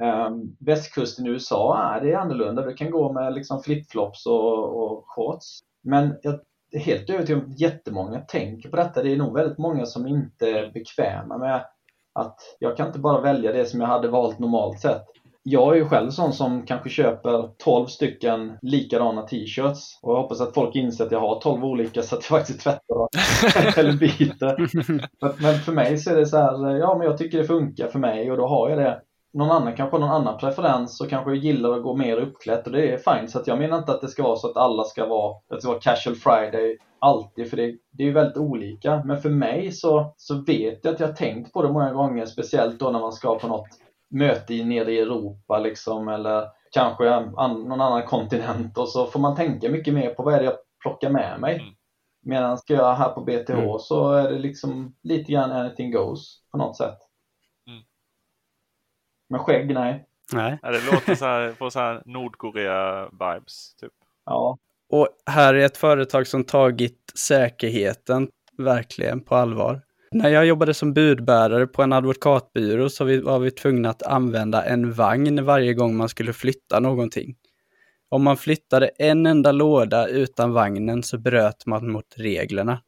Um, västkusten i USA äh, det är annorlunda, du kan gå med liksom flipflops och, och shorts. Men jag är helt övertygad om att jättemånga tänker på detta. Det är nog väldigt många som inte är bekväma med att jag kan inte bara välja det som jag hade valt normalt sett jag är ju själv sån som kanske köper 12 stycken likadana t-shirts och jag hoppas att folk inser att jag har 12 olika så att jag faktiskt tvättar eller byter. Men för mig så är det så här, ja men jag tycker det funkar för mig och då har jag det. Någon annan kanske har någon annan preferens och kanske gillar att gå mer uppklätt och det är fint. Så jag menar inte att det ska vara så att alla ska vara, att det ska vara casual friday alltid för det, det är ju väldigt olika. Men för mig så, så vet jag att jag har tänkt på det många gånger, speciellt då när man ska på något möte nere i Europa liksom eller kanske an, någon annan kontinent och så får man tänka mycket mer på vad är det jag plockar med mig. Mm. Medan ska jag här på BTH mm. så är det liksom lite grann anything goes på något sätt. Mm. Men skägg, nej. Nej. Ja, det låter så här, på så här Nordkorea-vibes. Typ. Ja. Och här är ett företag som tagit säkerheten verkligen på allvar. När jag jobbade som budbärare på en advokatbyrå så var vi tvungna att använda en vagn varje gång man skulle flytta någonting. Om man flyttade en enda låda utan vagnen så bröt man mot reglerna.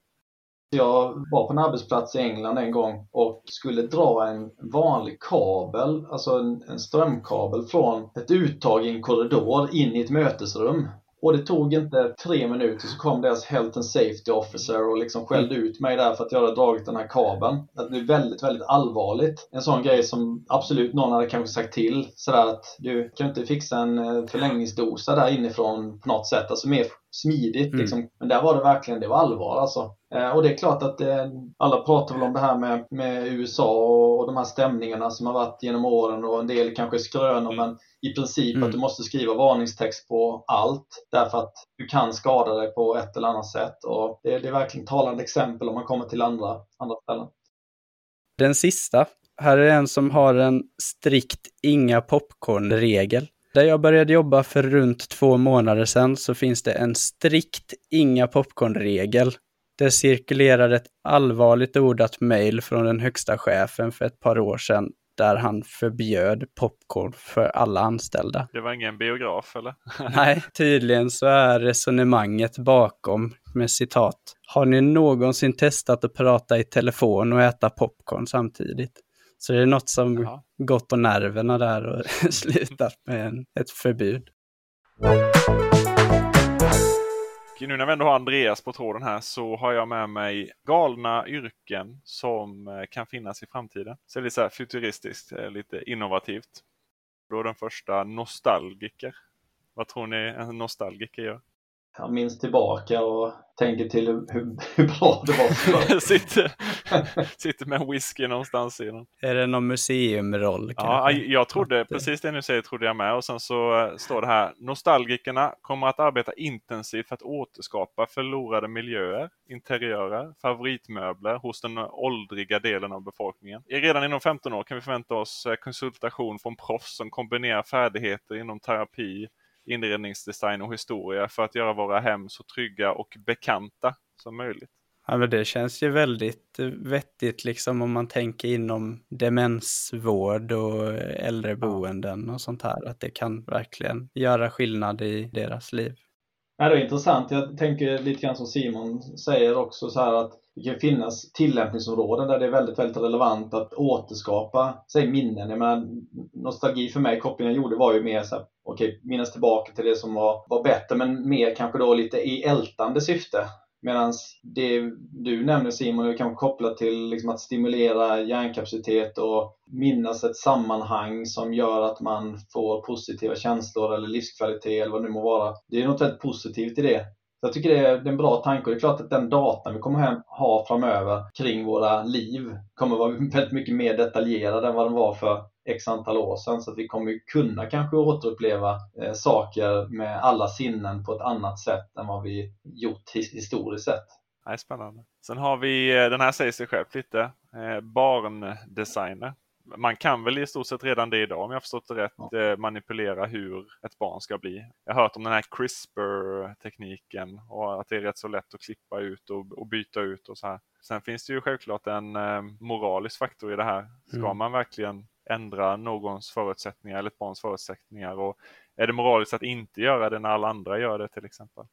Jag var på en arbetsplats i England en gång och skulle dra en vanlig kabel, alltså en, en strömkabel från ett uttag i en korridor in i ett mötesrum. Och det tog inte tre minuter så kom deras Health and Safety Officer och liksom skällde ut mig där för att jag hade dragit den här kabeln. Det blev väldigt, väldigt allvarligt. En sån grej som absolut någon hade kanske sagt till sådär att du kan inte fixa en eh, förlängningsdosa där inifrån på något sätt. Alltså mer smidigt Mm. liksom. Men där var det verkligen, det var allvar alltså. Eh, och det är klart att eh, alla pratar väl om det här med, med USA och, och de här stämningarna som har varit genom åren och en del kanske skrönor Mm. men i princip Mm. att du måste skriva varningstext på allt därför att du kan skada dig på ett eller annat sätt. Och det, det är verkligen talande exempel om man kommer till andra, andra ställen. Den sista. Här är en som har en strikt inga popcorn-regel. Där jag började jobba för runt två månader sedan så finns det en strikt inga popcorn-regel. Det cirkulerar ett allvarligt ordat mejl från den högsta chefen för ett par år sedan där han förbjöd popcorn för alla anställda. Det var ingen biograf eller? Nej, tydligen så är resonemanget bakom med citat. Har ni någonsin testat att prata i telefon och äta popcorn samtidigt? Så det är något som Jaha. gått på nerverna där och slutat med en, ett förbud. Nu när vi ändå har Andreas på tråden här så har jag med mig galna yrken som eh, kan finnas i framtiden. Så det är lite så här futuristiskt, eh, lite innovativt. Då den första nostalgiker. Vad tror ni en nostalgiker gör? Jag minns tillbaka och tänker till hur, hur, bra det var förr. sitter, sitter med en whisky någonstans i den. Är det någon museumroll Ja, kanske? jag trodde, precis det ni säger trodde jag med. Och sen så eh, står det här. Nostalgikerna kommer att arbeta intensivt för att återskapa förlorade miljöer, interiörer, favoritmöbler hos den åldriga delen av befolkningen. Redan inom 15 år kan vi förvänta oss eh, konsultation från proffs som kombinerar färdigheter inom terapi, inredningsdesign och historia för att göra våra hem så trygga och bekanta som möjligt. Ja, men det känns ju väldigt eh, vettigt liksom om man tänker inom demensvård och äldreboenden och sånt här. Att det kan verkligen göra skillnad i deras liv. Ja, det är intressant. Jag tänker lite grann som Simon säger också så här att det kan finnas tillämpningsområden där det är väldigt, väldigt relevant att återskapa, säg minnen. Jag menar, nostalgi för mig, kopplingen jag gjorde var ju mer så här, okej, minnas tillbaka till det som var, var bättre, men mer kanske då lite i ältande syfte. Medan det du nämner Simon är kanske kopplat till liksom att stimulera hjärnkapacitet och minnas ett sammanhang som gör att man får positiva känslor eller livskvalitet eller vad det nu må vara. Det är något väldigt positivt i det. Så jag tycker det är, en bra tanke och det är klart att den datan vi kommer ha framöver kring våra liv kommer vara väldigt mycket mer detaljerad än vad den var för x antal år sedan. Så att vi kommer ju kunna kanske återuppleva eh, saker med alla sinnen på ett annat sätt än vad vi gjort historiskt sett. Nej, spännande. Sen har vi, eh, den här säger sig själv lite, eh, barndesigner. Man kan väl i stort sett redan det idag om jag förstått det rätt eh, manipulera hur ett barn ska bli. Jag har hört om den här CRISPR-tekniken och att det är rätt så lätt att klippa ut och, och byta ut och så här. Sen finns det ju självklart en eh, moralisk faktor i det här. Ska Mm. man verkligen ändra någons förutsättningar eller ett barns förutsättningar? Och är det moraliskt att inte göra det när alla andra gör det till exempel?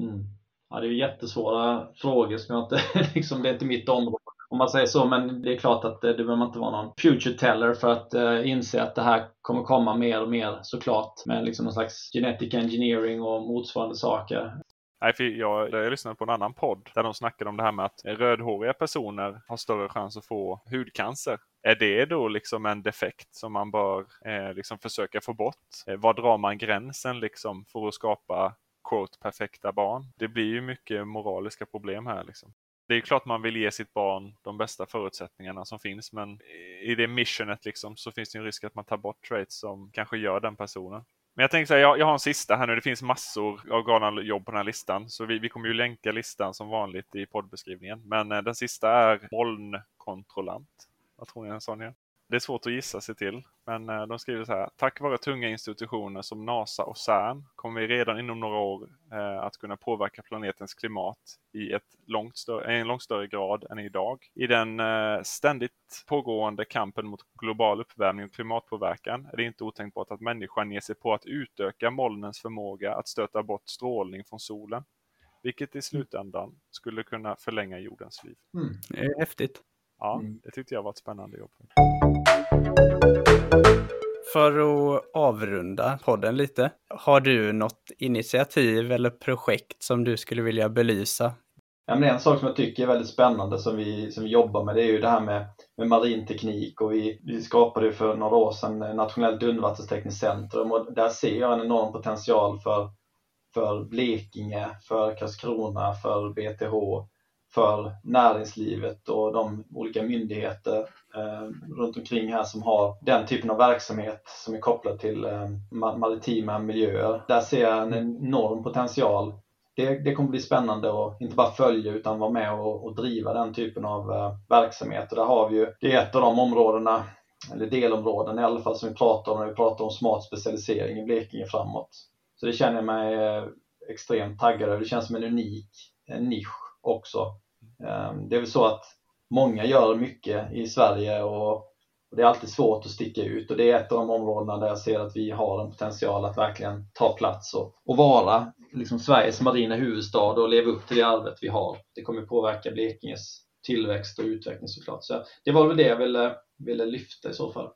Mm. Ja, det är ju jättesvåra frågor som jag inte, liksom, det är inte mitt område om man säger så, men det är klart att det behöver man inte vara någon future teller för att eh, inse att det här kommer komma mer och mer såklart med liksom någon slags genetic engineering och motsvarande saker. Nej, för jag, jag lyssnade på en annan podd där de snackade om det här med att rödhåriga personer har större chans att få hudcancer. Är det då liksom en defekt som man bör eh, liksom försöka få bort? Eh, var drar man gränsen liksom för att skapa quote, perfekta barn? Det blir ju mycket moraliska problem här. Liksom. Det är ju klart man vill ge sitt barn de bästa förutsättningarna som finns men i det missionet liksom så finns det en risk att man tar bort traits som kanske gör den personen. Men jag tänker så här, jag, jag har en sista här nu. Det finns massor av galna jobb på den här listan. Så vi, vi kommer ju länka listan som vanligt i poddbeskrivningen. Men eh, den sista är molnkontrollant. Vad tror ni en sån är? Det är svårt att gissa sig till. Men eh, de skriver så här. Tack vare tunga institutioner som NASA och CERN kommer vi redan inom några år eh, att kunna påverka planetens klimat i ett långt större, en långt större grad än idag. I den eh, ständigt pågående kampen mot global uppvärmning och klimatpåverkan är det inte otänkbart att människan ger sig på att utöka molnens förmåga att stöta bort strålning från solen. Vilket i slutändan skulle kunna förlänga jordens liv. Mm. Det är häftigt. Ja, det tyckte jag var ett spännande jobb. För att avrunda podden lite, har du något initiativ eller projekt som du skulle vilja belysa? Ja, men en sak som jag tycker är väldigt spännande som vi, som vi jobbar med det är ju det här med, med marin teknik och vi, vi skapade för några år sedan Nationellt undervattenstekniskt centrum. Och där ser jag en enorm potential för, för Blekinge, för Karlskrona, för BTH, för näringslivet och de olika myndigheter eh, runt omkring här som har den typen av verksamhet som är kopplad till eh, maritima miljöer. Där ser jag en enorm potential. Det, det kommer bli spännande att inte bara följa utan vara med och, och driva den typen av eh, verksamhet. Och där har vi ju, det är ett av de områdena, eller delområden i alla fall, som vi pratar om när vi pratar om smart specialisering i Blekinge framåt. Så det känner jag mig eh, extremt taggad över. Det känns som en unik en nisch också. Ehm, det är väl så att många gör mycket i Sverige och det är alltid svårt att sticka ut och det är ett av de områdena där jag ser att vi har en potential att verkligen ta plats och, och vara liksom Sveriges marina huvudstad och leva upp till det arvet vi har. Det kommer påverka Blekinges tillväxt och utveckling såklart. Så det var väl det jag ville, ville lyfta i så fall.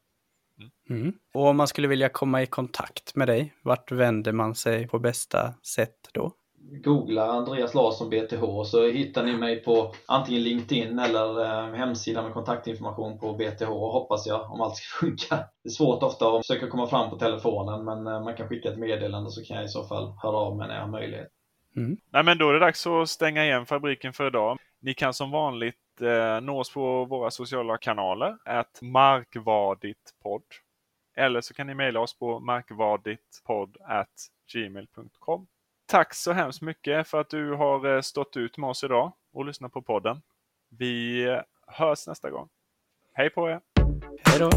Mm. Och om man skulle vilja komma i kontakt med dig, vart vänder man sig på bästa sätt då? Googla Andreas Larsson BTH så hittar ni mig på antingen LinkedIn eller eh, hemsidan med kontaktinformation på BTH hoppas jag om allt ska funka. Det är svårt ofta att försöka komma fram på telefonen men eh, man kan skicka ett meddelande så kan jag i så fall höra av mig när jag har möjlighet. Mm. Nej men då är det dags att stänga igen fabriken för idag. Ni kan som vanligt eh, nå oss på våra sociala kanaler, att markvaditpodd. Eller så kan ni mejla oss på markvaditpodd gmail.com. Tack så hemskt mycket för att du har eh, stått ut med oss idag och lyssnat på podden. Vi eh, hörs nästa gång. Hej på er! Hej då!